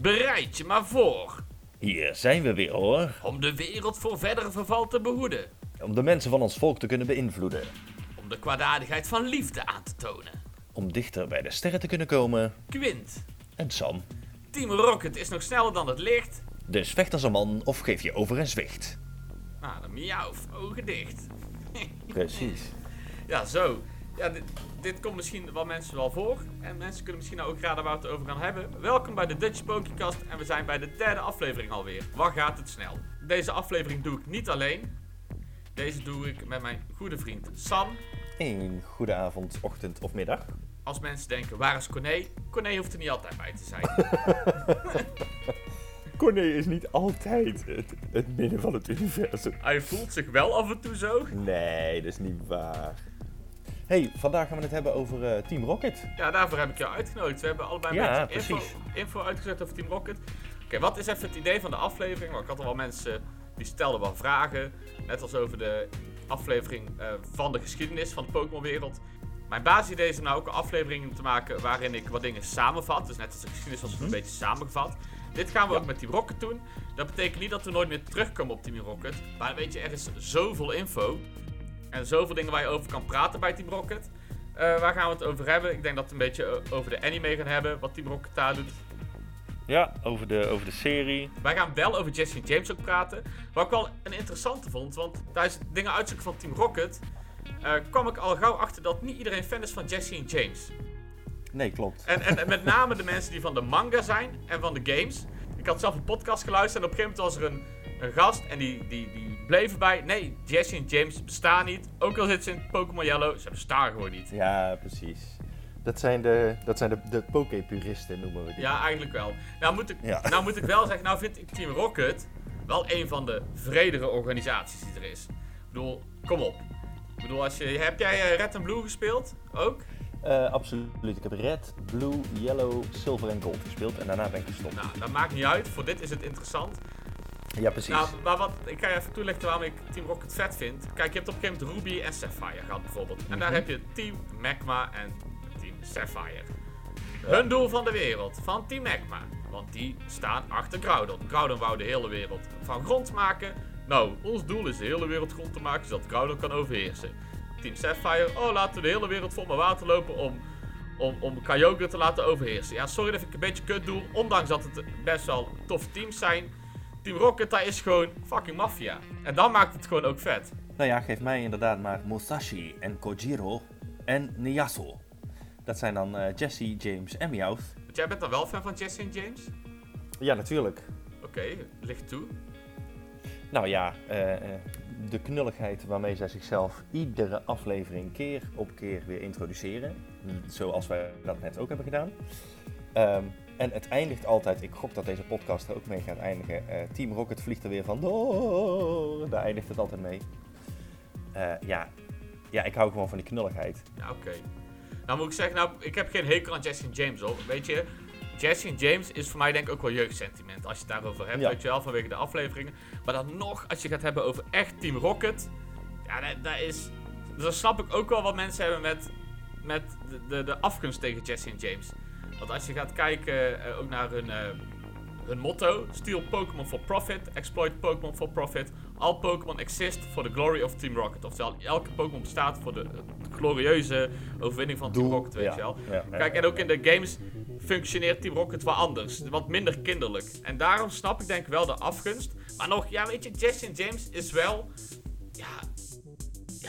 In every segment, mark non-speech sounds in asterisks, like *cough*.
Bereid je maar voor. Hier zijn we weer hoor. Om de wereld voor verdere verval te behoeden. Om de mensen van ons volk te kunnen beïnvloeden. Om de kwaadaardigheid van liefde aan te tonen. Om dichter bij de sterren te kunnen komen. Quint. En Sam. Team Rocket is nog sneller dan het licht. Dus vecht als een man of geef je over en zwicht. Nou, dan miauw, ogen dicht. *laughs* Precies. Ja, zo. Ja, dit, dit komt misschien wel mensen wel voor. En mensen kunnen misschien nou ook raden waar we het over gaan hebben. Welkom bij de Dutch Pokécast en we zijn bij de derde aflevering alweer. Wat gaat het snel? Deze aflevering doe ik niet alleen. Deze doe ik met mijn goede vriend Sam. Een goede avond, ochtend of middag. Als mensen denken, waar is Corné? Corné hoeft er niet altijd bij te zijn. *laughs* Corné is niet altijd het, het midden van het universum. Hij voelt zich wel af en toe zo. Nee, dat is niet waar. Hey, vandaag gaan we het hebben over eh, Team Rocket. Ja, daarvoor heb ik jou uitgenodigd. We hebben allebei Ja, info, info uitgezet over Team Rocket. Oké, wat is even het idee van de aflevering? Want ik had al wel mensen die stelden wel vragen. Net als over de aflevering eh, van de geschiedenis van de Pokémon-wereld. Mijn basisidee is om nou ook een aflevering te maken waarin ik wat dingen samenvat. Dus net als de geschiedenis was het een beetje samengevat. Dit gaan we Mhm. Ja. ook met Team Rocket doen. Dat betekent niet dat we nooit meer terugkomen op Team Rocket. Maar weet je, er is zoveel info. En zoveel dingen waar je over kan praten bij Team Rocket. Eh, waar gaan we het over hebben? Ik denk dat we een beetje eh, over de anime gaan hebben, wat Team Rocket daar doet. Ja, over de, over de serie. Wij gaan wel over Jesse en James ook praten. Wat ik wel een interessante vond, want tijdens het dingen uitzoeken van Team Rocket... eh, kwam ik al gauw achter dat niet iedereen fan is van Jesse en James. Nee, klopt. En, en, en met name de mensen die van de manga zijn en van de games. Ik had zelf een podcast geluisterd en op een gegeven moment was er een, een gast en die, die, die bleef erbij. Nee, Jesse en James bestaan niet. Ook al zitten ze in Pokémon Yellow, ze bestaan gewoon niet. Ja, precies. Dat zijn de, dat zijn de, de Poké-puristen, noemen we die. Ja, eigenlijk wel. Nou moet, ik, Ja. nou moet ik wel zeggen, nou vind ik Team Rocket wel een van de vredere organisaties die er is. Ik bedoel, kom op. Ik bedoel, als je, heb jij eh, Red and Blue gespeeld? Ook? Eh, absoluut. Ik heb red, blue, yellow, silver en gold gespeeld. En daarna ben ik gestopt. Nou, dat maakt niet uit. Voor dit is het interessant. Ja, precies. Nou, maar wat, ik ga je even toelichten waarom ik Team Rocket vet vind. Kijk, je hebt op een gegeven moment Ruby en Sapphire gehad bijvoorbeeld. En daar Mhm. heb je Team Magma en Team Sapphire. Hun doel van de wereld, van Team Magma. Want die staan achter Groudon. Groudon wou de hele wereld van grond maken. Nou, ons doel is de hele wereld grond te maken, zodat Groudon kan overheersen. Team Sapphire, oh laten we de hele wereld vol met water lopen om, om, om Kyogre te laten overheersen. Ja, sorry dat ik een beetje kut doe, ondanks dat het best wel toffe teams zijn. Team Rocket, dat is gewoon fucking maffia. En dan maakt het gewoon ook vet. Nou ja, geef mij inderdaad maar Musashi en Kojiro en Niyaso. Dat zijn dan eh, Jesse, James en Meowth. Want jij bent dan wel fan van Jesse en James? Ja, natuurlijk. Oké, licht toe. Nou ja, eh, eh, de knulligheid waarmee zij zichzelf iedere aflevering keer op keer weer introduceren. Zoals wij dat net ook hebben gedaan. Ehm, en het eindigt altijd, ik gok dat deze podcast er ook mee gaat eindigen. eh, Team Rocket vliegt er weer van door. Daar eindigt het altijd mee. Eh, ja. ja, ik hou gewoon van die knulligheid. Ja, oké. Nou moet ik zeggen, nou, ik heb geen hekel aan Jesse en James hoor. Weet je, Jesse en James is voor mij denk ik ook wel jeugdsentiment. Als je het daarover hebt, Ja. weet je wel, vanwege de afleveringen. Maar dan nog, als je gaat hebben over echt Team Rocket. Ja, dat, dat is... Dan snap ik ook wel wat mensen hebben met, met de, de, de afgunst tegen Jesse en James. Want als je gaat kijken eh, ook naar hun, eh, hun motto. Steal Pokémon for profit, exploit Pokémon for profit. All Pokémon exist for the glory of Team Rocket. Oftewel, elke Pokémon bestaat voor de, glorieuze overwinning van Team Rocket, weet ja, je wel. ja, ja, Kijk, en ook in de games functioneert Team Rocket wel anders. Wat minder kinderlijk. En daarom snap ik denk ik wel de afgunst. Maar nog, ja, weet je, Jesse en James is wel... Ja,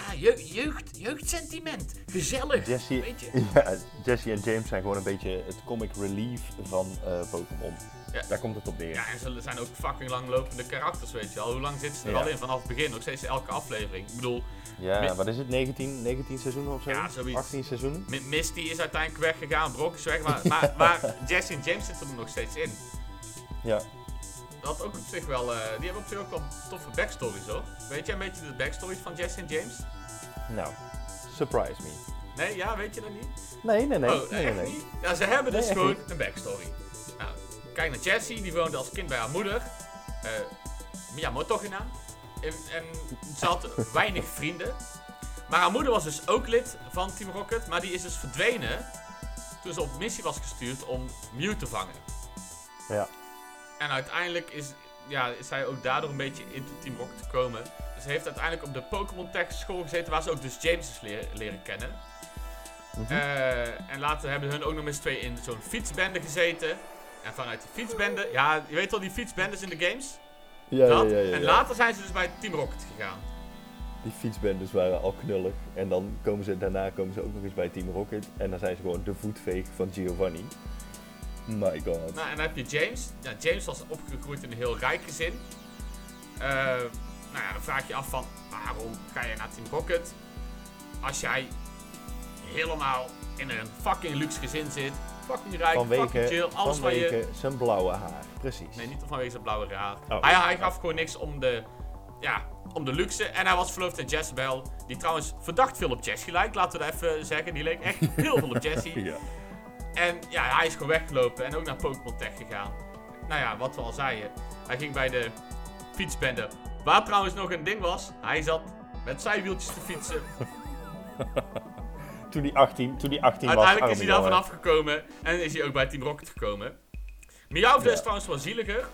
ja je- jeugd, jeugdsentiment. Gezellig, Jesse, weet je. *laughs* ja, Jesse en James zijn gewoon een beetje het comic relief van eh, Pokémon. Ja. Daar komt het op neer. Ja, en ze zijn ook fucking langlopende karakters, weet je wel. Hoe lang zitten ze er Ja. al in? Vanaf het begin, nog steeds elke aflevering. Ik bedoel, Ja, wat is het? 19, 19 seizoenen of zo? Ja, zoiets. 18 seizoenen? Mi- Misty is uiteindelijk weggegaan, Brock is weg, maar, maar, maar *laughs* Jesse en James zitten er nog steeds in. Ja. Dat ook op zich wel, eh, die hebben op zich ook wel toffe backstories hoor. Weet je een beetje de backstories van Jesse en James? Nou, surprise me. Nee, ja, weet je dat niet? Nee, nee, nee. oh, nee, echt nee, niet? Ja, ze hebben dus Nee, gewoon een backstory. Nou, kijk naar Jessie, die woonde als kind bij haar moeder. eh Miyamoto genaamd. En, en ze had *laughs* weinig vrienden. Maar haar moeder was dus ook lid van Team Rocket, maar die is dus verdwenen toen ze op missie was gestuurd om Mew te vangen. Ja. En uiteindelijk is, ja, is hij ook daardoor een beetje into Team Rocket gekomen. Dus hij heeft uiteindelijk op de Pokémon Tech school gezeten, waar ze ook dus James is leren, leren kennen. Mhm. Eh, en later hebben hun ook nog eens twee in zo'n fietsbende gezeten. En vanuit die fietsbende, ja, je weet wel die fietsbendes in de games? ja, dat. ja, ja, ja, En later zijn ze dus bij Team Rocket gegaan. Die fietsbendes waren al knullig. En dan komen ze, daarna komen ze ook nog eens bij Team Rocket. En dan zijn ze gewoon de voetveeg van Giovanni. My god. Nou, en dan heb je James. Ja, James was opgegroeid in een heel rijk gezin. Eh, nou ja, dan vraag je je af van, waarom ga je naar Team Rocket? Als jij helemaal in een fucking luxe gezin zit, fucking rijk, fucking chill, vanwege alles van je... vanwege zijn blauwe haar. Precies. Nee, niet vanwege zijn blauwe haar. Oh. hij, hij gaf gewoon niks om de, ja, om de luxe. En hij was verloofd aan Jezebel, die trouwens verdacht veel op Jessie lijkt. Laten we dat even zeggen, die leek echt heel veel op Jessie. *laughs* Ja. En ja, hij is gewoon weggelopen en ook naar Pokémon Tech gegaan. Nou ja, wat we al zeiden. Hij ging bij de fietsbende. Waar trouwens nog een ding was, hij zat met zijwieltjes te fietsen. Toen hij 18, toen hij 18 was. Uiteindelijk is hij daar vanaf gekomen en is hij ook bij Team Rocket gekomen. Miauw Ja. is trouwens wel zieliger.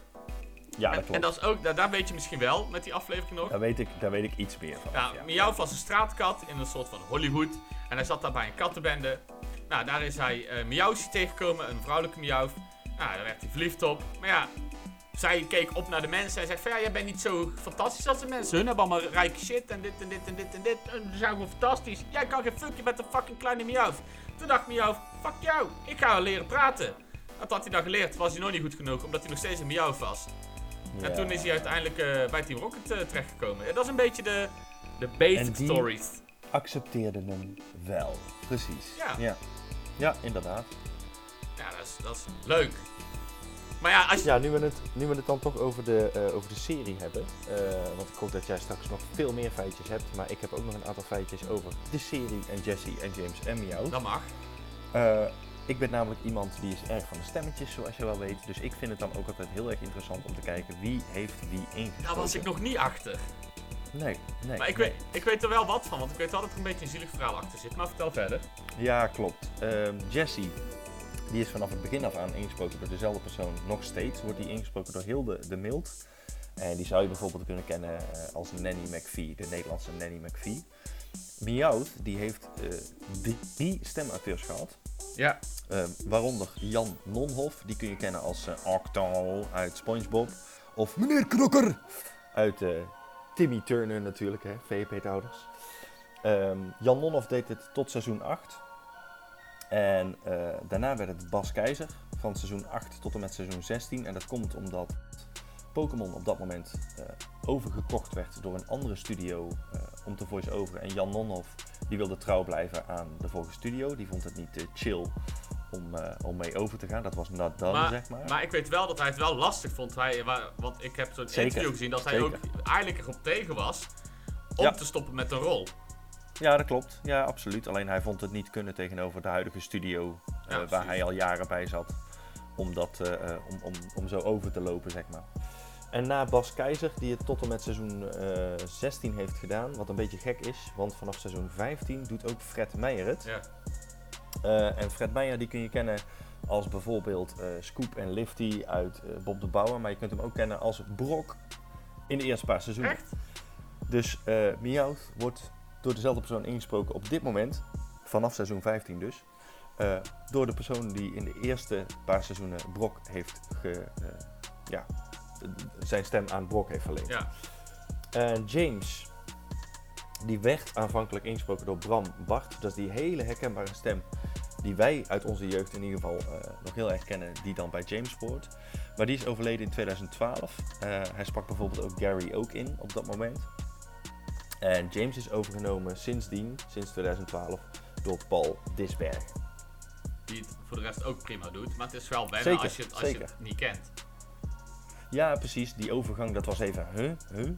Ja, dat en, klopt. en dat is ook, daar, daar weet je misschien wel met die aflevering nog. Daar, weet ik, daar weet ik iets meer van. Ja, was een straatkat in een soort van Hollywood. En hij zat daar bij een kattenbende. Nou, daar is hij eh Miauwsje tegengekomen, een vrouwelijke Miauw. Nou, daar werd hij verliefd op. Maar ja, zij keek op naar de mensen en zei van ja, jij bent niet zo fantastisch als de mensen. Hun hebben allemaal rijke shit en dit en dit en dit en dit. En ze zijn gewoon fantastisch. Jij kan geen fuck, je bent een fucking kleine Miauw. Toen dacht Miauw, fuck jou, ik ga wel leren praten. Dat had hij dan geleerd, was hij nog niet goed genoeg, omdat hij nog steeds een Miauw was. En toen is hij uiteindelijk eh, bij Team Rocket eh, terechtgekomen. Dat is een beetje de, de basic die- stories. Accepteerde hem wel. Precies. Ja. Ja, ja inderdaad. Ja, dat is, dat is leuk. Maar ja, als je... Ja, nu we het, nu we het dan toch over de, eh, over de serie hebben. eh, want ik hoop dat jij straks nog veel meer feitjes hebt. Maar ik heb ook nog een aantal feitjes over de serie en Jesse en James en Miauw. Dat mag. Eh, ik ben namelijk iemand die is erg van de stemmetjes, zoals je wel weet. Dus ik vind het dan ook altijd heel erg interessant om te kijken wie heeft wie ingesproken. Daar was ik nog niet achter. Nee, nee. Maar ik nee. weet, ik weet er wel wat van, want ik weet wel dat er een beetje een zielig verhaal achter zit. Maar vertel verder. Ja, klopt. Ehm Jesse, die is vanaf het begin af aan ingesproken door dezelfde persoon. Nog steeds wordt die ingesproken door Hilde de Mild. En die zou je bijvoorbeeld kunnen kennen eh, als Nanny McPhee, de Nederlandse Nanny McPhee. Meowth, die heeft eh, drie, stemacteurs gehad. Ja. Eh, waaronder Jan Nonhoff, die kun je kennen als Octal uit SpongeBob. Of meneer Krokker uit Timmy Turner natuurlijk, hè, VP-houders. Ehm, Jan Nonhoff deed het tot seizoen 8. En eh, daarna werd het Bas Keizer van seizoen 8 tot en met seizoen 16. En dat komt omdat Pokémon op dat moment eh, overgekocht werd door een andere studio eh, om te voice-overen. En Jan Nonhoff die wilde trouw blijven aan de vorige studio. Die vond het niet eh, chill om, eh, om mee over te gaan. Dat was not done, Maar, zeg maar. maar ik weet wel dat hij het wel lastig vond. Hij, want ik heb zo'n Zeker, interview gezien dat hij zeker. ook eigenlijk erop tegen was om Ja. te stoppen met een rol. Ja, dat klopt. Ja, absoluut. Alleen hij vond het niet kunnen tegenover de huidige studio eh, Ja, waar hij al jaren bij zat. Om, dat, eh, eh, om, om, om zo over te lopen, zeg maar. En na Bas Keizer, die het tot en met seizoen eh 16 heeft gedaan, wat een beetje gek is, want vanaf seizoen 15 doet ook Fred Meijer het. Ja. Eh, en Fred Meijer die kun je kennen als bijvoorbeeld eh, Scoop en Lifty uit eh, Bob de Bouwer, maar je kunt hem ook kennen als Brok in de eerste paar seizoenen. Echt? Dus eh Meowth wordt door dezelfde persoon ingesproken op dit moment, vanaf seizoen 15 dus. eh, door de persoon die in de eerste paar seizoenen Brok heeft ge, eh, ja, zijn stem aan Brok heeft verleend. Ja. En James, die werd aanvankelijk ingesproken door Bram Bart. Dat is die hele herkenbare stem die wij uit onze jeugd in ieder geval eh, nog heel erg kennen, die dan bij James hoort. Maar die is overleden in 2012. Eh, hij sprak bijvoorbeeld ook Gary ook in op dat moment. En James is overgenomen sindsdien, sinds 2012, door Paul Disberg. Die het voor de rest ook prima doet. Maar het is wel wennen Zeker, als, je het, als je het niet kent. Ja, precies. Die overgang, dat was even, huh, huh?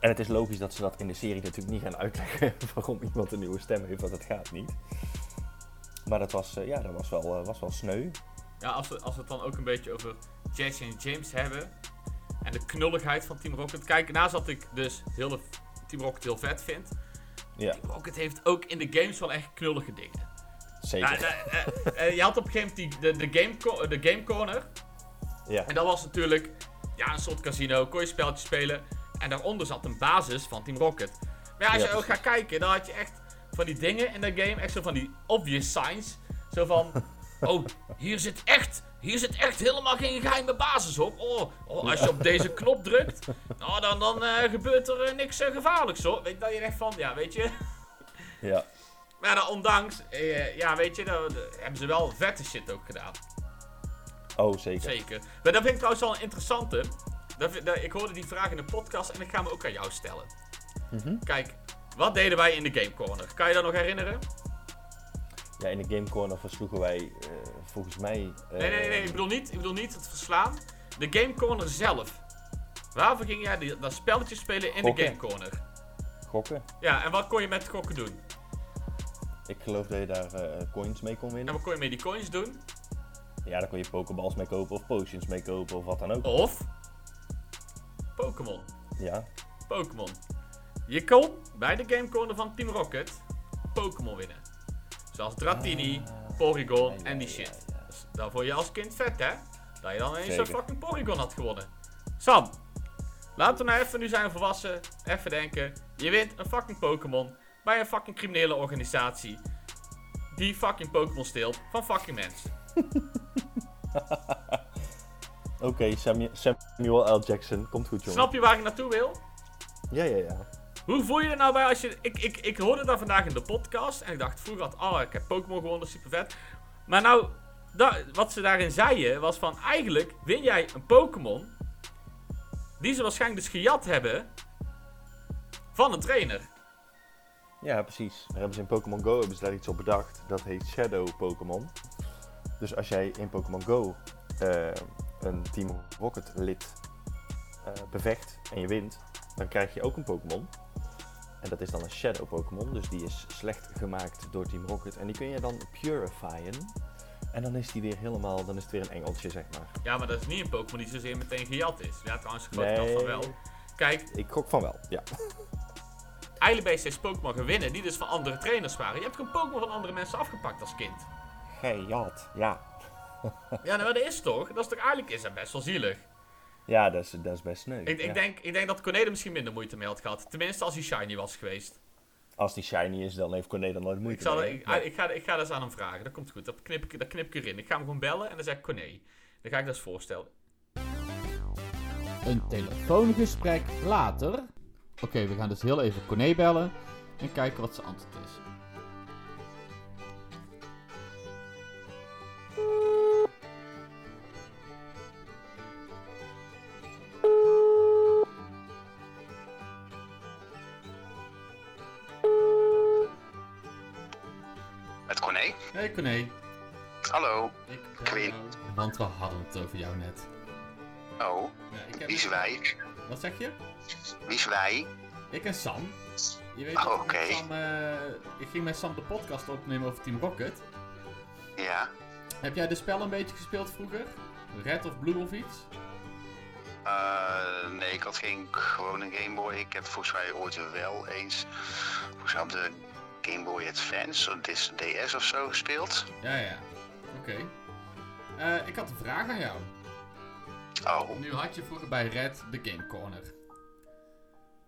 En het is logisch dat ze dat in de serie natuurlijk niet gaan uitleggen *laughs* waarom iemand een nieuwe stem heeft, want het gaat niet. Maar dat was, eh, ja, dat was wel, eh, was wel sneu. Ja, als we, als we het dan ook een beetje over Jesse en James hebben. En de knulligheid van Team Rocket. Kijk, naast dat ik dus heel de Team Rocket heel vet vind. Ja, Team Rocket heeft ook in de games wel echt knullige dingen. zeker. Eh, je had op een gegeven moment die, de, de, game, de game Corner. Ja. En dat was natuurlijk ja, een soort casino, kon je spelletjes spelen. En daaronder zat een basis van Team Rocket. Maar ja, als Ja, je ook gaat kijken, dan had je echt van die dingen in dat game, echt zo van die obvious signs. Zo van, *laughs* oh, hier zit echt, hier zit echt helemaal geen geheime basis op. Oh, oh als je op deze knop drukt, *laughs* nou, dan, dan eh, gebeurt er eh, niks eh, gevaarlijks hoor. Weet je, dat je echt van, ja, weet je. *laughs* Ja. Maar dan ondanks, eh, ja, weet je, dan, hebben ze wel vette shit ook gedaan. Oh, zeker. Zeker. Maar dat vind ik trouwens wel een interessante. Dat, ik hoorde die vraag in de podcast en ik ga hem ook aan jou stellen. Mhm. Kijk, wat deden wij in de Game Corner? Kan je dat nog herinneren? Ja, in de Game Corner versloegen wij eh, volgens mij... Nee, nee, nee, ik bedoel niet, ik bedoel niet het verslaan. De Game Corner zelf. Waarvoor ging jij die, dat spelletje spelen in Gokken. de Game Corner? Gokken. Ja, en wat kon je met gokken doen? Ik geloof dat je daar eh, coins mee kon En winnen. wat kon je met die coins doen? Ja, daar kon je pokeballs mee kopen of potions mee kopen of wat dan ook. Of Pokémon. Ja. Pokémon. Je kon bij de Game Corner van Team Rocket Pokémon winnen. Zoals Dratini, Ah. Porygon en die shit. Dus dat vond je als kind vet, hè? Dat je dan eens een fucking Porygon had gewonnen. Sam, laten we nou even, nu zijn we volwassen, even denken. Je wint een fucking Pokémon bij een fucking criminele organisatie. Die fucking Pokémon steelt van fucking mensen. *laughs* Oké, Samuel, Samuel L. Jackson. Komt goed, jongen. Snap je waar ik naartoe wil? Ja, ja, ja. Hoe voel je er nou bij als je... Ik, ik, ik hoorde dat vandaag in de podcast. En ik dacht vroeger had... Oh, ik heb Pokémon gewonnen, super vet. Maar nou... da- wat ze daarin zeiden was van... Eigenlijk win jij een Pokémon... Die ze waarschijnlijk dus gejat hebben... Van een trainer. Ja, precies. Daar hebben ze in Pokémon Go hebben ze daar iets op bedacht. Dat heet Shadow Pokémon. Dus als jij in Pokémon Go eh, een Team Rocket lid eh, bevecht en je wint, dan krijg je ook een Pokémon. En dat is dan een Shadow Pokémon. Dus die is slecht gemaakt door Team Rocket. En die kun je dan purifyen. En dan is die weer helemaal, dan is het weer een engeltje, zeg maar. Ja, maar dat is niet een Pokémon die zozeer meteen gejat is. Ja, trouwens, ik dat van wel. Kijk, Ik gok van wel, ja. je steeds Pokémon gaan winnen... Die dus van andere trainers waren. Je hebt gewoon Pokémon van andere mensen afgepakt als kind. Gejat, ja. Ja, nou, dat is toch? Dat is toch eigenlijk is dat best wel zielig. Ja, dat is, dat is best sneu. Ik, ik, denk, ik denk dat Corné er misschien minder moeite mee had gehad. Tenminste, als hij shiny was geweest. Als die shiny is, dan heeft Corné dan nooit Ik, moeite zal, mee, ik, ik, ga, ik ga dat eens aan hem vragen. Dat komt goed. Dat knip, ik, dat knip ik erin. Ik ga hem gewoon bellen en dan zeg ik Corné. Dan ga ik dat eens voorstellen. Een telefoongesprek later. Oké, we gaan dus heel even Corné bellen en kijken wat zijn antwoord is. Het over jou net. Oh, Ja, ik heb... wie is wij? Wat zeg je? Wie is wij? Ik en Sam. Je weet Oh, oké. eh, ik ging met Sam de podcast opnemen over Team Rocket. Ja. Heb jij de spel een beetje gespeeld vroeger? Red of Blue of iets? Eh, nee, ik had geen gewone Game Boy. Ik heb volgens mij ooit wel eens volgens mij op de Game Boy Advance, of DS of zo gespeeld. Ja, ja. Oké. Eh, ik had een vraag aan jou. Oh, Nu had je vroeger bij Red de Game Corner.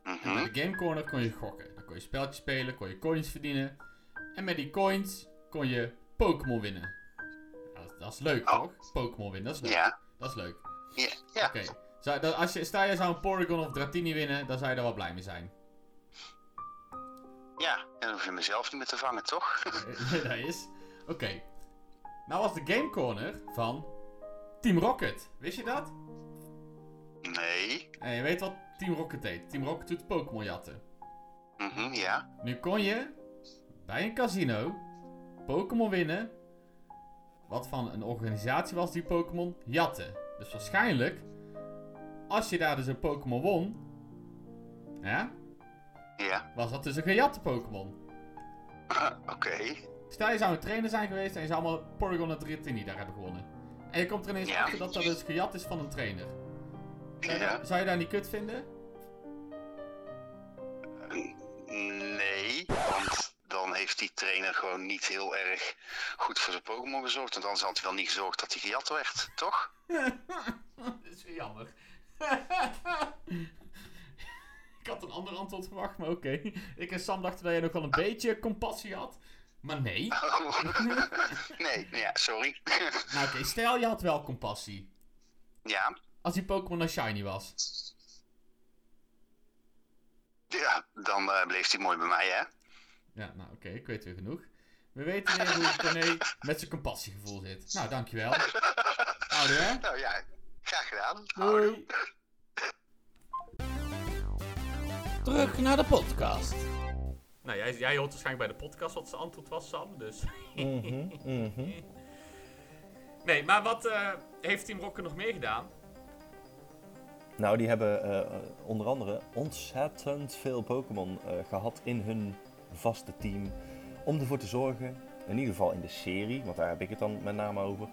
En mhm. bij de Game Corner kon je gokken. Dan kon je spelletjes spelen, kon je coins verdienen. En met die coins kon je Pokémon winnen. Nou, dat, dat is leuk, Oh. toch? Pokémon winnen, dat is leuk. Ja. Dat is leuk. Ja. ja. Oké. Zou- dat- Als je, stel je zou een Porygon of Dratini winnen, dan zou je daar wel blij mee zijn. Ja, en dan hoef je mezelf niet meer te vangen, toch? *laughs* dat is. Oké. Nou was de Game Corner van Team Rocket. Wist je dat? nee. En je weet wat Team Rocket heet. Team Rocket doet Pokémon jatten. Mhm, ja. Nu kon je bij een casino Pokémon winnen. Wat van een organisatie was die Pokémon jatte. Dus waarschijnlijk, als je daar dus een Pokémon won, ja, Ja. was dat dus een gejatte Pokémon. Ah, oké. Stel je zou een trainer zijn geweest en je zou allemaal Porygon en die daar hebben gewonnen. En je komt er ineens achter dat dat het gejat is van een trainer. Zou, ja. je, zou je daar niet kut vinden? Nee, want dan heeft die trainer gewoon niet heel erg goed voor zijn Pokémon gezorgd. En dan had hij wel niet gezorgd dat hij gejat werd, toch? *laughs* dat is jammer. *laughs* ander antwoord verwacht, maar oké. *laughs* Ik en Sam dachten dat jij nog wel een beetje compassie had. Maar nee. Oh. *laughs* nee, ja, sorry. Nou oké, stel je had wel compassie. ja, Als die Pokémon een shiny was. ja, dan eh, bleef hij mooi bij mij, hè? Ja, nou oké, ik weet weer genoeg. We weten weer hoe René *laughs* met zijn compassiegevoel zit. Nou, dankjewel. Ouder, hè? Nou ja, graag gedaan. Doei. Terug naar de podcast. Nou, jij, jij hoort waarschijnlijk bij de podcast wat zijn antwoord was, Sam. Dus. Mhm, mhm. *laughs* Nee, maar wat eh, heeft Team Rocket nog meer gedaan? Nou, die hebben eh, onder andere ontzettend veel Pokémon eh, gehad in hun vaste team. Om ervoor te zorgen, in ieder geval in de serie, want daar heb ik het dan met name over.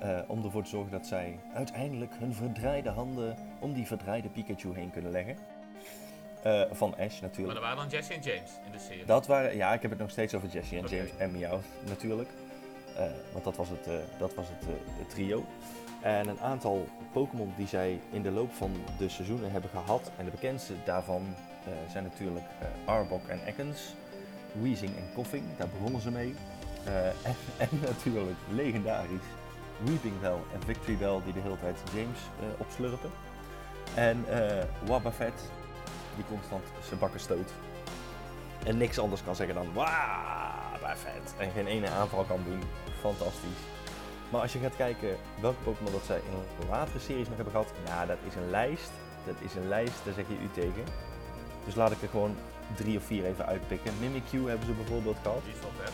eh, om ervoor te zorgen dat zij uiteindelijk hun verdraaide handen om die verdraaide Pikachu heen kunnen leggen. Eh, van Ash Maar natuurlijk. dat waren dan Jesse en James in de serie. Dat waren, ja, ik heb het nog steeds over Jessie en. James en Meowth natuurlijk. Eh, want dat was het, eh, dat was het, het trio. En een aantal Pokémon die zij in de loop van de seizoenen hebben gehad. En de bekendste daarvan zijn natuurlijk Arbok en Ekans. Weezing en Coughing, daar begonnen ze mee. *laughs* En, en natuurlijk legendarisch Weeping Bell en Victory Bell die de hele tijd James opslurpen. En Wobbuffet die constant zijn bakken stoot. En niks anders kan zeggen dan Wobbuffet. En geen ene aanval kan doen. Fantastisch. Maar als je gaat kijken welke Pokémon dat zij in latere series nog hebben gehad, ja, dat is een lijst. Dat is een lijst, daar zeg je u tegen. Dus laat ik er gewoon drie of vier even uitpikken. Mimikyu hebben ze bijvoorbeeld gehad. Die is wel vet.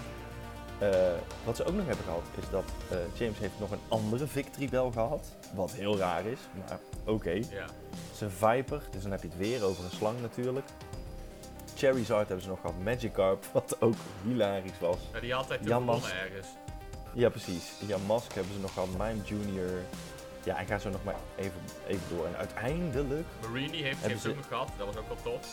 Eh, wat ze ook nog hebben gehad, is dat eh, James heeft nog een andere Victory Bell gehad. Wat heel raar is, maar oké. Ja. Zijn Viper, dus dan heb je het weer over een slang natuurlijk. Charizard hebben ze nog gehad, Magikarp, *laughs* wat ook hilarisch was. ja, die altijd gewonnen ergens. Ja, precies. Ja, Mask hebben ze nog gehad, Mime Junior. Ja, ik ga zo nog maar even, even door. En uiteindelijk, Marini heeft James ze- ook nog gehad. Dat was ook wel tof.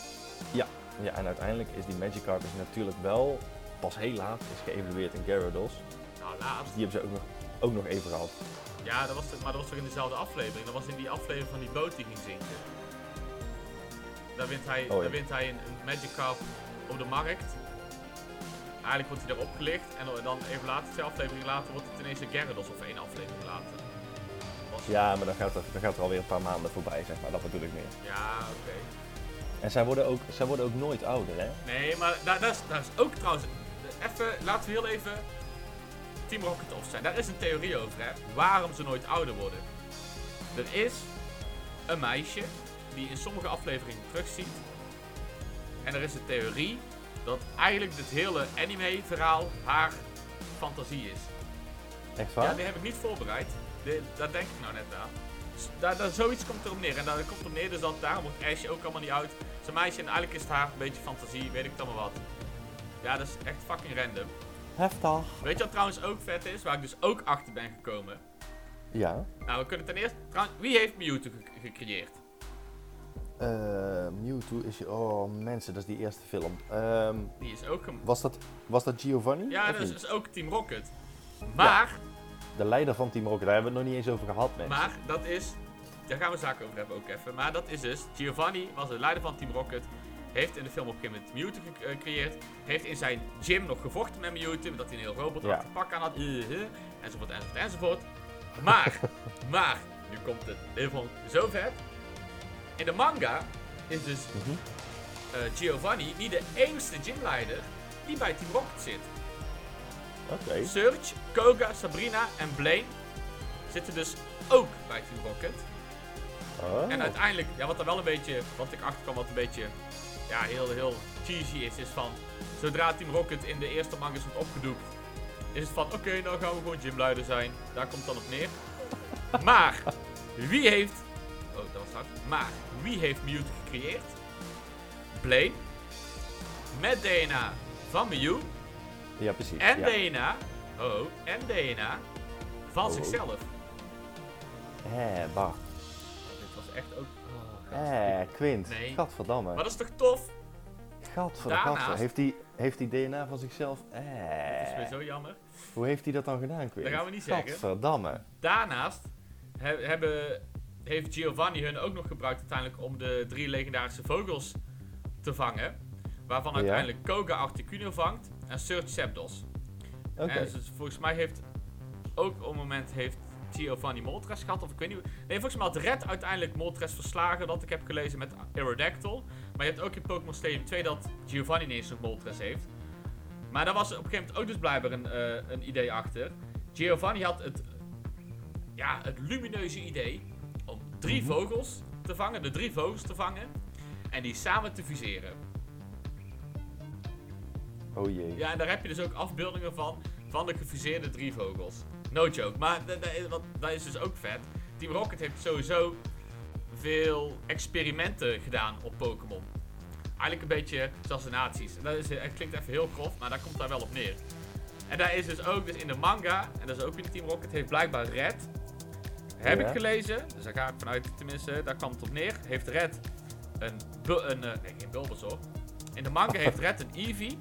ja, en uiteindelijk is die Magikarp is natuurlijk wel pas heel laat is geëvalueerd in Gyarados. Nou, laatst. Dus die hebben ze ook nog, ook nog even gehad. Ja, dat was maar dat was toch in dezelfde aflevering. Dat was in die aflevering van die boot die ging zinken. Daar wint hij, Oh, ja. daar wint hij een, een Magikarp op de markt. Eigenlijk wordt hij daar opgelicht en dan even later, twee afleveringen later, wordt het ineens een Gyarados of één aflevering later. Was- Ja, maar dan gaat, er, dan gaat er alweer een paar maanden voorbij, zeg maar. Dat bedoel ik meer. Ja, oké. En zij worden ook, zij worden ook nooit ouder, hè? Nee, maar daar, daar, is, daar is ook trouwens. Even, laten we heel even Team Rocket off zijn. Daar is een theorie over, hè? Waarom ze nooit ouder worden. Er is een meisje die in sommige afleveringen terugziet. En er is een theorie dat eigenlijk dit hele anime-verhaal haar fantasie is. Echt waar? Ja, die heb ik niet voorbereid. De, daar denk ik nou net aan. S- Daar, daar, zoiets komt erop neer. En daar komt erop neer dus dat daarom wordt Ash ook allemaal niet oud. Zijn meisje en eigenlijk is het haar een beetje fantasie, weet ik het allemaal wat. Ja, dat is echt fucking random. Heftig. Weet je wat trouwens ook vet is? Waar ik dus ook achter ben gekomen. Ja. Nou, we kunnen ten eerste... Trouwens, wie heeft Mewtwo ge- gecreëerd? Eh, Mewtwo is... Oh, mensen, dat is die eerste film. Ehm, Die is ook gem- was, dat, was dat Giovanni? Ja, dat is, is ook Team Rocket. Maar, De leider van Team Rocket, daar hebben we het nog niet eens over gehad, mensen. maar dat is... Daar gaan we zaken over hebben ook even. Maar dat is dus... Giovanni was de leider van Team Rocket. Heeft in de film op een gegeven moment Mewtwo eh, gecreëerd. Heeft in zijn gym nog gevochten met Mewtwo. Dat hij een heel robot Ja. pak aan had. enzovoort, enzovoort, enzovoort. Maar, *laughs* maar, nu komt het even zo vet. In de manga is dus Mhm. eh, Giovanni niet de enige gymleider die bij Team Rocket zit. Oké. Surge, Koga, Sabrina en Blaine zitten dus ook bij Team Rocket. Oh. En uiteindelijk, ja, wat er wel een beetje, wat ik achterkwam, wat een beetje, ja, heel, heel cheesy is, is van, zodra Team Rocket in de eerste mangas wordt opgedoekt, is het van, oké, nou gaan we gewoon gymleider zijn. Daar komt het dan op neer. *laughs* Maar, wie heeft, oh, dat was hard. Maar, wie heeft Mewtwo gecreëerd? Blaine, met DNA van Mew, Ja, precies. en ja. DNA, oh, en DNA van Oh. zichzelf. Eh, bah. Oh, dit was echt ook, Eh, Quint. Nee. Gadverdamme. Maar dat is toch tof? Gadverdamme. Daarnaast-. Heeft hij heeft die DNA van zichzelf? Dat is weer Eh. zo jammer. Hoe heeft hij dat dan gedaan, Quint? Dat gaan we niet zeggen. Gadverdamme. Daarnaast he- hebben, heeft Giovanni hun ook nog gebruikt uiteindelijk om de drie legendarische vogels te vangen. Waarvan Ja. uiteindelijk Koga Articuno vangt en Surge Zapdos. Oké. En dus volgens mij heeft ook op het moment heeft Giovanni Moltres gehad, of ik weet niet. hoe- Nee, volgens mij had Red uiteindelijk Moltres verslagen, dat ik heb gelezen met Aerodactyl. Maar je hebt ook in Pokémon Stadium 2 dat Giovanni ineens een Moltres heeft. Maar daar was op een gegeven moment ook dus blijkbaar een, eh, een idee achter. Giovanni had het, ja, het lumineuze idee om drie Mhm. vogels te vangen, de drie vogels te vangen. En die samen te fuseren. Oh jee. Ja, en daar heb je dus ook afbeeldingen van, van de gefuseerde drie vogels. No joke, maar wat- dat is dus ook vet. Team Rocket heeft sowieso veel experimenten gedaan op Pokémon. Eigenlijk een beetje zoals de nazi's. En dat is, het klinkt even heel grof, maar daar komt daar wel op neer. En daar is dus ook, dus in de manga, en dat is ook in Team Rocket, heeft blijkbaar Red, heb Ja. ik gelezen, dus daar ga ik vanuit, tenminste, daar kwam het op neer, heeft Red een, een eh, nee geen Bulbasaur. In de manga heeft Red een Eevee,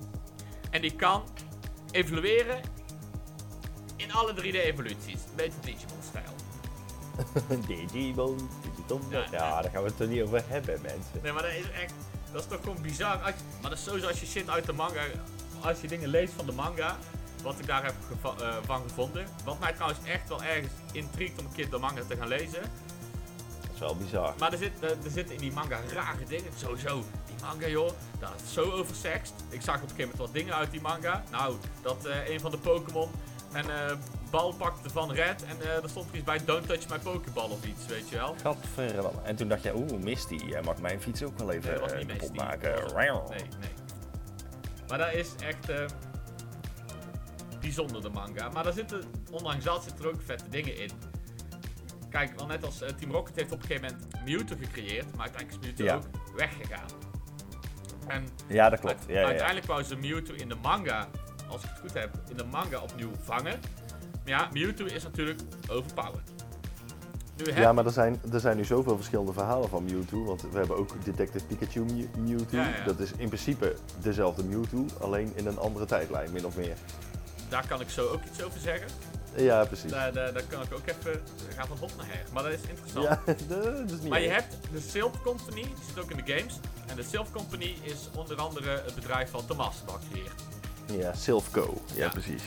en die kan evolueren in alle 3D-evoluties. Een beetje Digimon-stijl. Digimon, *laughs* Digiton. Ja, daar gaan we het er niet over hebben, mensen. Nee, maar dat is echt... Dat is toch gewoon bizar. Als maar dat is sowieso als je shit uit de manga... Als je dingen leest van de manga... Wat ik daar heb geva- eh, van gevonden. Wat mij trouwens echt wel ergens intrigt om een keer de manga te gaan lezen. Dat is wel bizar. Maar er, zit, er, er zitten in die manga rare dingen. Sowieso, die manga joh, dat is zo oversext. Ik zag op een gegeven moment wat dingen uit die manga. Nou, dat eh, een van de Pokémon een eh, bal pakte van Red. En eh er stond er iets bij, don't touch my Pokéball of iets, weet je wel. Gadverdamme. En toen dacht je, oeh, Misty, jij mag mijn fiets ook wel even Nee, eh, maken. Nee, nee. Maar dat is echt bijzonder, de manga. Maar daar zitten, ondanks dat, zitten er ook vette dingen in. Kijk, wel net als Team Rocket heeft op een gegeven moment Mewtwo gecreëerd, maar uiteindelijk is Mewtwo Ja. ook weggegaan. En Ja, dat klopt. Ja, ja, ja. uiteindelijk wou ze Mewtwo in de manga, als ik het goed heb, in de manga opnieuw vangen. Maar ja, Mewtwo is natuurlijk overpowered. Nu heb Ja, maar er zijn, er zijn nu zoveel verschillende verhalen van Mewtwo. Want we hebben ook Detective Pikachu Mew- Mewtwo. Ja, ja. Dat is in principe dezelfde Mewtwo, alleen in een andere tijdlijn, min of meer. daar kan ik zo ook iets over zeggen. Ja, precies. Daar, daar, daar kan ik ook even, gaan van hot naar her. Maar dat is interessant. Ja, *laughs* dat is niet Maar je hebt de Silph Company, die zit ook in de games. En de Silph Company is onder andere het bedrijf van de Masterball creëert. Ja, Silphco. Ja, Ja. precies.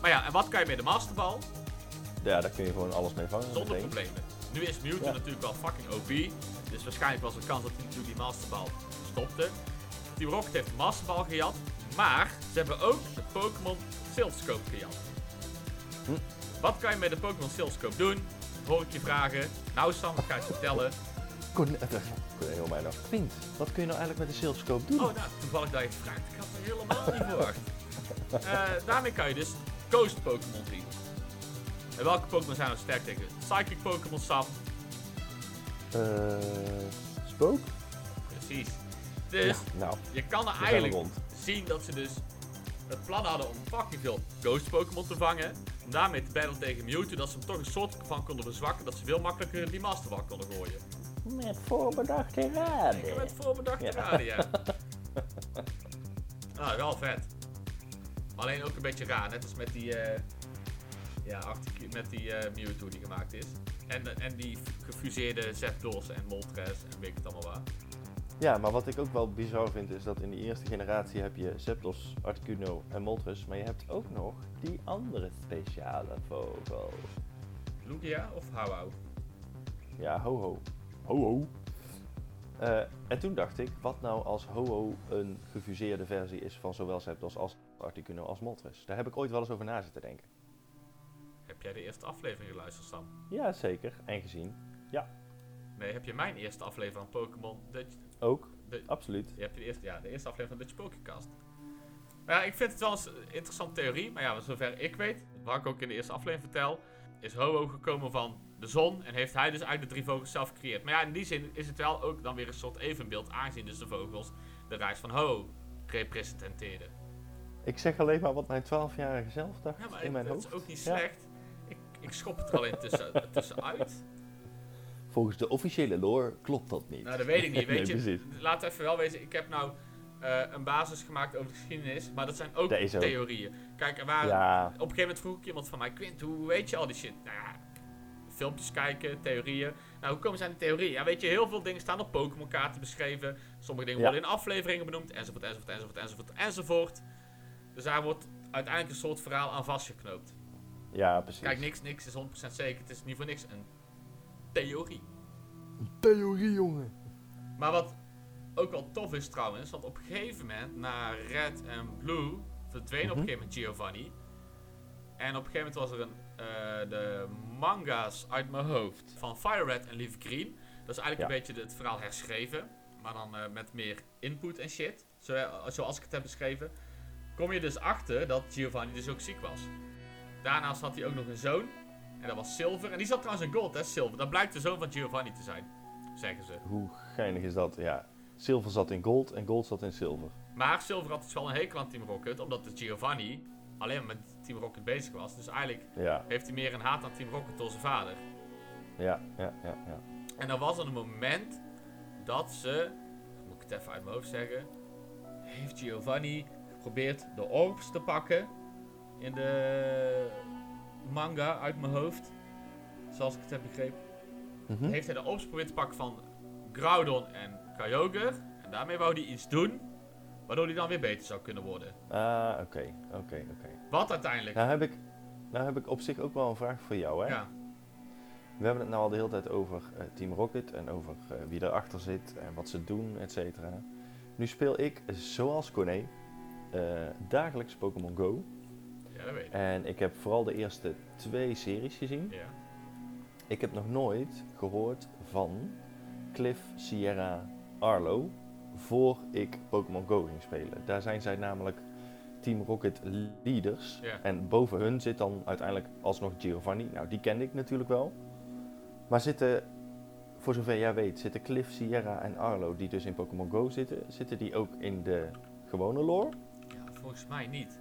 Maar ja, en wat kan je met de Masterball? Ja, daar kun je gewoon alles mee vangen. Zonder meteen. problemen. Nu is Mewtwo Ja. natuurlijk wel fucking OP. Dus waarschijnlijk was er kans dat hij natuurlijk die Masterball stopte. Team Rocket heeft de Masterball gejat. Maar ze hebben ook de Pokémon Silphscope gejat. Hm. Wat kan je met de Pokémon Silphscope doen? Hoor ik je vragen. Nou Sam, ik ga je vertellen. Kon, *laughs* heel mij nog. Quint, wat kun je nou eigenlijk met de Silphscope doen? Oh, nou, toevallig dat je het vraagt. Ik had er helemaal niet verwacht. Eh, daarmee kan je dus Ghost Pokémon zien. En welke Pokémon zijn er sterk tegen? Psychic Pokémon Sam. Eh, spook? Precies. Dus Ja, nou, je kan er eigenlijk zien dat ze dus het plan hadden om fucking veel Ghost Pokémon te vangen. Om daarmee te battlen tegen Mewtwo. Dat ze hem toch een soort van konden verzwakken. Dat ze veel makkelijker die Masterball konden gooien. Met voorbedachte raden. Het voorbedachte Ja. raden, ja. *laughs* Ah, wel vet. Alleen ook een beetje raar, net als met die, eh ja, met die eh, Mewtwo die gemaakt is. En, eh, en die gefuseerde Zapdos en Moltres en weet ik het allemaal waar. Ja, maar wat ik ook wel bizar vind is dat in de eerste generatie heb je Zapdos, Articuno en Moltres. Maar je hebt ook nog die andere speciale vogels. Lugia of Hauau? Ja, Ho-Ho. Ho-Ho. Eh, en toen dacht ik, wat nou als Ho-Ho een gefuseerde versie is van zowel Zapdos als Articuno als Moltres? Daar heb ik ooit wel eens over na zitten denken. Heb jij de eerste aflevering geluisterd, Sam? Ja, zeker. En gezien. Nee, heb je mijn eerste aflevering van Pokémon Dutch... Ook. De, Absoluut. je hebt de eerste, ja, de eerste aflevering van Dutch Pokécast. Ja, ik vind het wel eens een interessante theorie. Maar ja, zover ik weet, wat ik ook in de eerste aflevering vertel, is Ho-Oh gekomen van de zon en heeft hij dus eigenlijk de drie vogels zelf gecreëerd. Maar ja, in die zin is het wel ook dan weer een soort evenbeeld, aangezien dus de vogels de reis van Ho representeerden. Ik zeg alleen maar wat mijn 12-jarige zelf dacht Ja, maar in mijn dat hoofd. is ook niet Ja. slecht. Ik, ik schop het er al in tussen, *laughs* tussenuit. Volgens de officiële lore klopt dat niet. Nou, dat weet ik niet. Weet *laughs* Nee, je, laat even wel wezen, ik heb nou eh, een basis gemaakt over de geschiedenis, maar dat zijn ook Dat theorieën. Kijk, er waren, Ja, op een gegeven moment vroeg ik iemand van mij, Quint, hoe weet je al die shit? Nou ja, filmpjes kijken, theorieën. Nou, hoe komen ze aan die theorieën? Ja, weet je, heel veel dingen staan op Pokémon kaarten beschreven. Sommige dingen Ja. worden in afleveringen benoemd, enzovoort, enzovoort, enzovoort, enzovoort, enzovoort. Dus daar wordt uiteindelijk een soort verhaal aan vastgeknoopt. Ja, precies. Kijk, niks, niks is 100% zeker. Het is niet voor niks een theorie. Theorie, jongen. Maar wat ook wel tof is trouwens, want op een gegeven moment, na Red en Blue, verdween op een Mhm. gegeven moment Giovanni. En op een gegeven moment was er een, eh, de manga's uit mijn hoofd van Fire Red en Leaf Green. Dat is eigenlijk Ja. een beetje het verhaal herschreven, maar dan eh, met meer input en shit, zo, eh, zoals ik het heb beschreven. Kom je dus achter dat Giovanni dus ook ziek was. Daarnaast had hij ook nog een zoon, en dat was Silver. En die zat trouwens in Gold, hè, Silver. Dat blijkt de zoon van Giovanni te zijn, zeggen ze. Hoe geinig is dat? Ja. Zilver zat in gold en gold zat in zilver. Maar Silver had dus wel een hekel aan Team Rocket, omdat de Giovanni alleen maar met Team Rocket bezig was. Dus eigenlijk Ja, heeft hij meer een haat aan Team Rocket door zijn vader. ja, ja, ja, ja. En dan was er een moment dat ze, moet ik het even uit mijn hoofd zeggen, heeft Giovanni geprobeerd de orbs te pakken in de manga uit mijn hoofd. Zoals ik het heb begrepen. Mhm. Heeft hij de orbs geprobeerd te pakken van Groudon en Kyogre. En daarmee wou hij iets doen, waardoor hij dan weer beter zou kunnen worden. Ah, oké, oké, oké. Wat uiteindelijk. Nou heb ik, nou heb ik op zich ook wel een vraag voor jou, hè? Ja, We hebben het nou al de hele tijd over eh, Team Rocket en over eh, wie erachter zit en wat ze doen, et cetera. Nu speel ik, zoals Corné, dagelijks Pokémon Go. ja, dat weet ik. En ik heb vooral de eerste twee series gezien. Ja. Ik heb nog nooit gehoord van Cliff, Sierra, Arlo voor ik Pokémon Go ging spelen. Daar zijn zij namelijk Team Rocket leaders. En boven hun zit dan uiteindelijk alsnog Giovanni. Nou, die kende ik natuurlijk wel. Maar zitten, voor zover jij weet, zitten Cliff, Sierra en Arlo, die dus in Pokémon Go zitten, zitten die ook in de gewone lore? Volgens mij niet.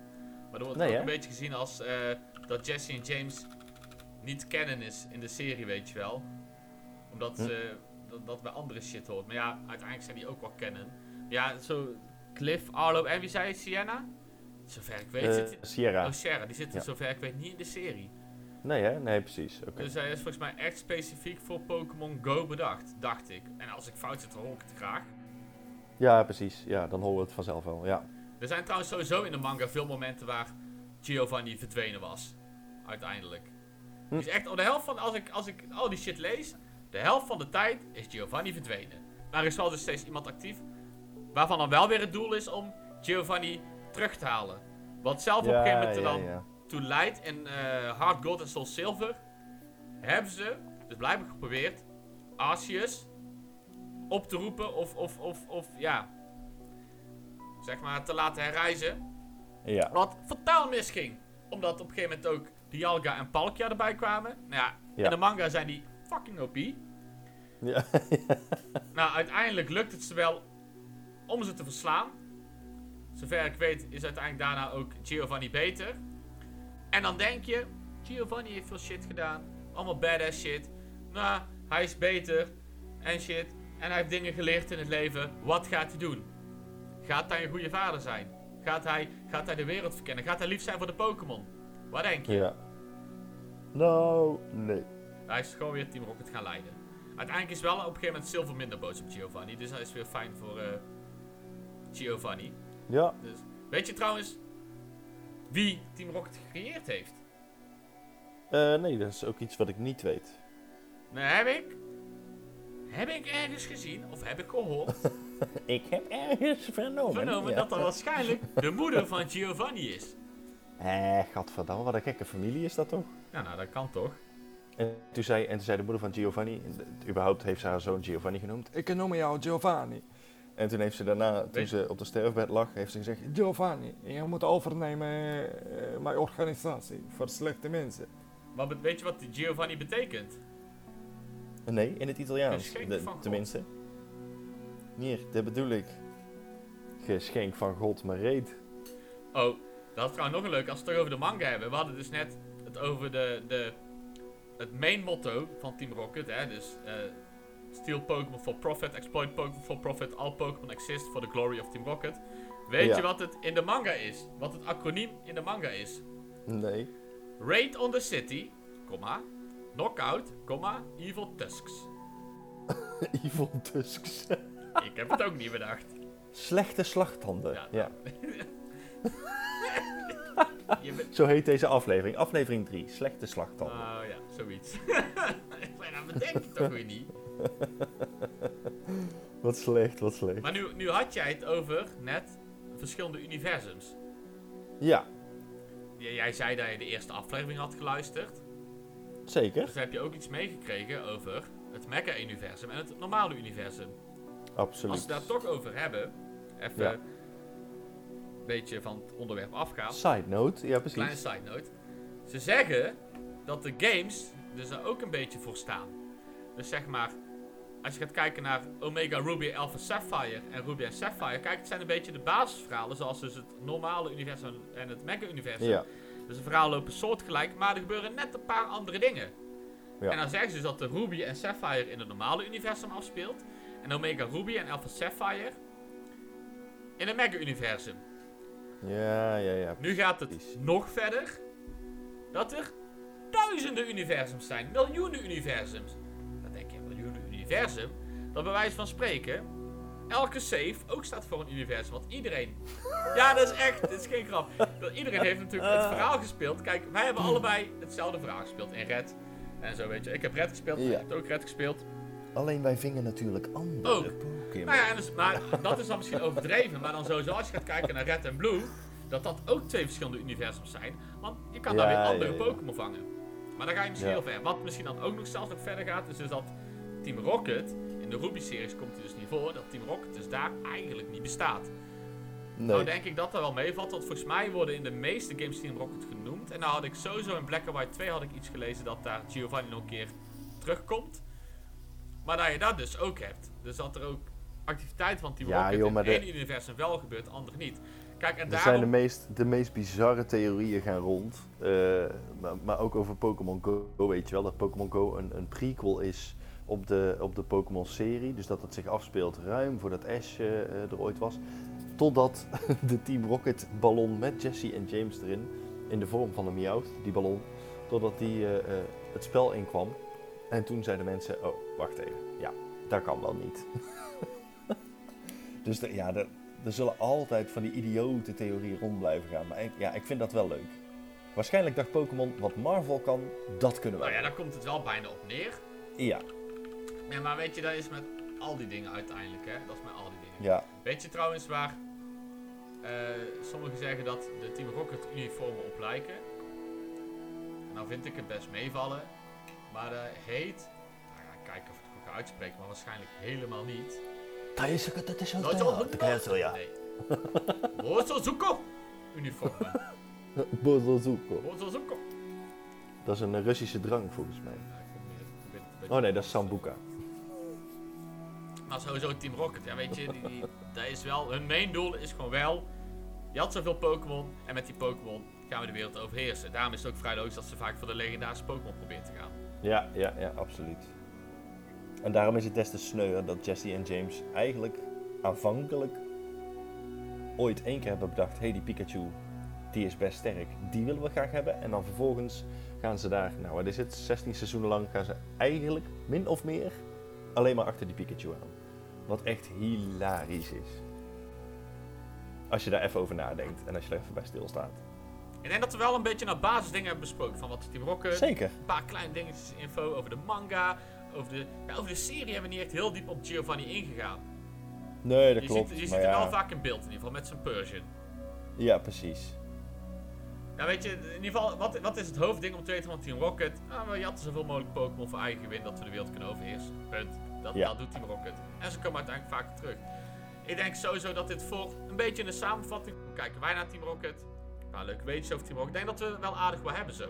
Maar er wordt Nee, ook hè? een beetje gezien als eh, dat Jesse en James niet canon is in de serie, weet je wel. Omdat Hm. ze dat, dat bij andere shit hoort. Maar ja, uiteindelijk zijn die ook wel. Maar ja, zo Cliff, Arlo en wie zei het, Sienna? Zover ik weet Eh, zit. Sierra. Oh, Sierra, die zitten Ja. zover ik weet niet in de serie. Nee hè? Nee, precies. Oké. Dus hij is volgens mij echt specifiek voor Pokémon Go bedacht, dacht ik. En als ik fout zit, dan hoor ik het graag. Ja, precies. Ja, dan horen we het vanzelf wel. Ja. Er zijn trouwens sowieso in de manga veel momenten waar Giovanni verdwenen was. Uiteindelijk. Hm. Dus echt, op de helft van, als ik, als ik al die shit lees, de helft van de tijd is Giovanni verdwenen. Maar er is wel dus steeds iemand actief, waarvan dan wel weer het doel is om Giovanni terug te halen. Wat zelf op een gegeven moment er dan ja. toe leidt in eh Hard Gold en Soul Silver, hebben ze dus blijkbaar geprobeerd Arceus op te roepen of, of, of, of ja, zeg maar te laten herreizen. Ja. Wat fataal misging. Omdat op een gegeven moment ook Dialga en Palkia erbij kwamen. Nou ja, Ja. in de manga zijn die fucking OP. Ja. *laughs* Nou, uiteindelijk lukt het ze wel om ze te verslaan. Zover ik weet is uiteindelijk daarna ook Giovanni beter. En dan denk je, Giovanni heeft veel shit gedaan. Allemaal badass shit. Nou, hij is beter en shit. En hij heeft dingen geleerd in het leven. Wat gaat hij doen? Gaat hij een goede vader zijn? Gaat hij, gaat hij de wereld verkennen? Gaat hij lief zijn voor de Pokémon? Wat denk je? ja. Nou, nee. Hij is gewoon weer Team Rocket gaan leiden. Uiteindelijk is wel op een gegeven moment Silver minder boos op Giovanni. Dus hij is weer fijn voor eh, Giovanni. Ja. Dus, weet je trouwens wie Team Rocket gecreëerd heeft? Eh, nee, dat is ook iets wat ik niet weet. Nou, heb ik. Heb ik ergens gezien, of heb ik gehoord, *laughs* *laughs* Ik heb ergens vernomen. vernomen ja. dat dat waarschijnlijk de moeder van Giovanni is. Eh, gadverdamme, wat een gekke familie is dat toch? Ja, nou, dat kan toch? En toen zei, en toen zei de moeder van Giovanni, en de- überhaupt heeft ze haar zoon Giovanni genoemd. Ik noem jou Giovanni. En toen heeft ze daarna, toen ze op de sterfbed lag, heeft ze gezegd... Giovanni, je moet overnemen eh, mijn organisatie voor slechte mensen. Maar weet je wat Giovanni betekent? Nee, in het Italiaans. Geschenk de- van God. tenminste. Hier, dat bedoel ik. Geschenk van God, maar reet. Oh, dat is trouwens nog een leuk als we het toch over de manga hebben. We hadden dus net het over de, de, het main motto van Team Rocket. Hè? Dus eh steal Pokémon for profit, exploit Pokémon for profit, all Pokémon exist for the glory of Team Rocket. Weet Ja. je wat het in de manga is? Wat het acroniem in de manga is? Nee. Raid on the city, comma, Knockout, comma, Evil Tusks. *laughs* Evil Tusks. *laughs* Ik heb het ook niet bedacht. Slechte slagtanden. Ja. Ja. *laughs* Bent... Zo heet deze aflevering. Aflevering 3. Slechte slagtanden. Oh ja, zoiets. dat bedenk je toch weer niet. *laughs* Wat slecht, wat slecht. Maar nu, nu had jij het over net verschillende universums. Ja, Jij zei dat je de eerste aflevering had geluisterd. zeker. Dus heb je ook iets meegekregen over het Mecha-universum en het normale universum. Absoluut. Als we daar toch over hebben, even Ja. een beetje van het onderwerp afgaan. Side note, ja precies. Kleine side note. Ze zeggen dat de games dus daar ook een beetje voor staan. Dus zeg maar, als je gaat kijken naar Omega Ruby Alpha Sapphire en Ruby en Sapphire, kijk, het zijn een beetje de basisverhalen, zoals dus het normale universum en het Mega-universum. Ja, Dus de verhalen lopen soortgelijk, maar er gebeuren net een paar andere dingen. Ja. En dan zeggen ze dus dat de Ruby en Sapphire in het normale universum afspeelt. En Omega Ruby en Alpha Sapphire in het Mega-universum. ja, ja, ja. Nu gaat het Precies. nog verder. Dat er duizenden universums zijn. Miljoenen universums. Dan denk je, miljoenen universum? Dat bij wijze van spreken, elke save ook staat voor een universum. Want iedereen... *laughs* Ja, dat is echt, dit is geen grap. Dat Iedereen heeft natuurlijk het verhaal gespeeld. Kijk, wij hebben *clears throat* allebei hetzelfde verhaal gespeeld in Red. En zo weet je. Ik heb Red gespeeld, Ja. hebt ook Red gespeeld. Alleen wij vingen natuurlijk andere Ook. Pokémon. Nou ja, dus, maar dat is dan misschien overdreven. Maar dan sowieso als je gaat kijken naar Red en Blue, dat dat ook twee verschillende universums zijn. Want je kan daar Ja, weer andere ja, ja. Pokémon vangen. Maar dan ga je misschien heel ver. Wat misschien dan ook nog zelfs nog verder gaat, is dus dat Team Rocket, in de Ruby-series komt hij dus niet voor, dat Team Rocket dus daar eigenlijk niet bestaat. nee. Nou denk ik dat dat wel meevalt, want volgens mij worden in de meeste games Team Rocket genoemd. En nou had ik sowieso in Black and White 2 had ik iets gelezen dat daar Giovanni nog een keer terugkomt. Maar dat je dat dus ook hebt. Dus dat er ook activiteiten van Team Ja, Rocket joh, in de- één universum wel gebeurt, ander niet. Kijk, en Er daarom... zijn de meest, de meest bizarre theorieën gaan rond. eh, maar, maar ook over Pokémon Go, weet je wel. Dat Pokémon Go een, een prequel is op de, op de Pokémon-serie. Dus dat het zich afspeelt ruim voordat Ash eh, eh, er ooit was. Totdat *laughs* de Team Rocket ballon met Jesse en James erin, in de vorm van een Meowth, die ballon, totdat die het spel inkwam. En toen zeiden mensen, oh, wacht even, ja, dat kan wel niet. *laughs* dus de- ja, er, er zullen altijd van die idiote theorieën rond blijven gaan. Maar ik, ja, ik vind dat wel leuk. Waarschijnlijk dacht Pokémon, wat Marvel kan, dat kunnen wij. Nou ja, daar komt het wel bijna op neer. ja, Ja, maar weet je, dat is met al die dingen uiteindelijk, hè. Dat is met al die dingen. ja, Weet je trouwens waar eh, sommigen zeggen dat de Team Rocket uniformen op lijken? Nou vind ik het best meevallen. Maar dat heet... ga uitspreken, maar waarschijnlijk helemaal niet. dat is, dat is Dat is wel goed. Nee. Bozozuko uniformen. Bozozuko. Bozozuko. Dat is een eh, Russische drank volgens mij. Oh nee, dat is Sambuca. Maar sowieso Team Rocket, ja weet je, die, die, dat is wel, hun main doel is gewoon wel, je had zoveel Pokémon en met die Pokémon gaan we de wereld overheersen. Daarom is het ook vrij logisch dat ze vaak voor de legendarische Pokémon proberen te gaan. Ja, ja, ja, absoluut. En daarom is het des te sneuer dat Jesse en James eigenlijk aanvankelijk ooit één keer hebben bedacht: hey, die Pikachu, die is best sterk, die willen we graag hebben. En dan vervolgens gaan ze daar, nou wat is het, 16 seizoenen lang gaan ze eigenlijk min of meer alleen maar achter die Pikachu aan. Wat echt hilarisch is. Als je daar even over nadenkt en als je er even bij stilstaat. Ik denk dat we wel een beetje naar basisdingen hebben besproken van wat is Team Rocket, Zeker. een paar kleine dingetjes info over de manga, over de, ja, over de serie hebben we niet echt heel diep op Giovanni ingegaan. Nee, dat je klopt. ziet, je ziet hem ja, wel vaak in beeld in ieder geval, met zijn Persian. ja, precies. Ja, weet je, in ieder geval, wat, wat is het hoofdding om te weten van Team Rocket? Nou, we jatten zoveel mogelijk Pokémon voor eigen gewin, dat we de wereld kunnen overheersen. Punt. Dat, Ja. dat doet Team Rocket. En ze komen uiteindelijk vaak terug. Ik denk sowieso dat dit voor een beetje een samenvatting... Kijken wij naar Team Rocket. Nou, leuke weetjes over Team Rocket. Ik denk dat we wel aardig wat hebben zo.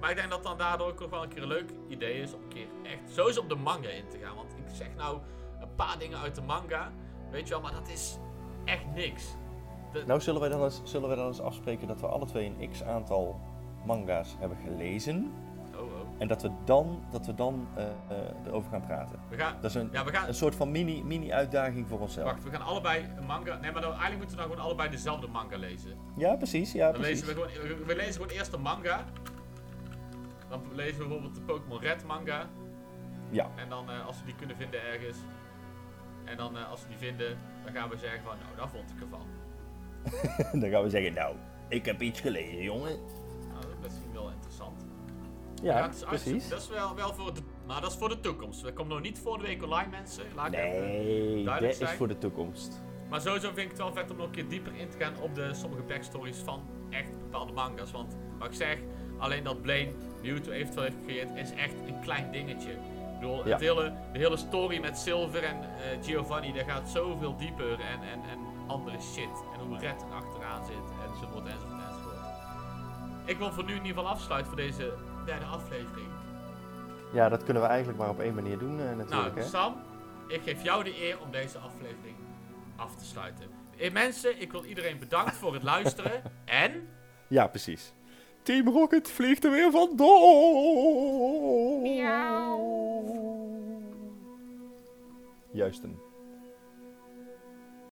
Maar ik denk dat dan daardoor ook wel een keer een leuk idee is om een keer echt sowieso op de manga in te gaan. Want ik zeg nou een paar dingen uit de manga, weet je wel, maar dat is echt niks. Nou, zullen wij, dan eens, zullen wij dan eens afspreken dat we alle twee een x aantal manga's hebben gelezen. Oh, oh. En dat we dan, dat we dan eh, eh, erover gaan praten. We gaan, Dat is een, ja, we gaan, een soort van mini, mini-uitdaging voor onszelf. Wacht, we gaan allebei een manga. Nee, maar dan, eigenlijk moeten we nou gewoon allebei dezelfde manga lezen. Ja, precies. Ja, Dan precies. lezen we, gewoon, we, we lezen gewoon eerst de manga. Dan lezen we bijvoorbeeld de Pokémon Red manga. Ja. En dan eh, als we die kunnen vinden ergens. En dan eh, als we die vinden, dan gaan we zeggen van, nou, daar vond ik ervan. *laughs* Dan gaan we zeggen, nou, ik heb iets gelezen, jongen. Nou, dat is misschien wel interessant. Ja, is precies. Dat is wel, wel voor de, maar dat is voor de toekomst. Dat komt nog niet voor de week online, mensen. Laat Nee, dat is zijn. voor de toekomst. Maar sowieso vind ik het wel vet om nog een keer dieper in te gaan op de sommige backstories van echt bepaalde manga's. Want wat ik zeg, alleen dat Blaine Mewtwo eventueel heeft gecreëerd is echt een klein dingetje. Ik bedoel, Ja. het hele, de hele story met Silver en eh, Giovanni, daar gaat zoveel dieper en, en, en andere shit. En hoe Red er achteraan zit, enzovoort, enzovoort, enzovoort. Ik wil voor nu in ieder geval afsluiten voor deze derde aflevering. Ja, dat kunnen we eigenlijk maar op één manier doen, eh, natuurlijk. Nou, hè? Sam, ik geef jou de eer om deze aflevering af te sluiten. Eh, mensen, ik wil iedereen bedankt voor het luisteren. *laughs* En Ja, precies. Team Rocket vliegt er weer vandoor. Juist een.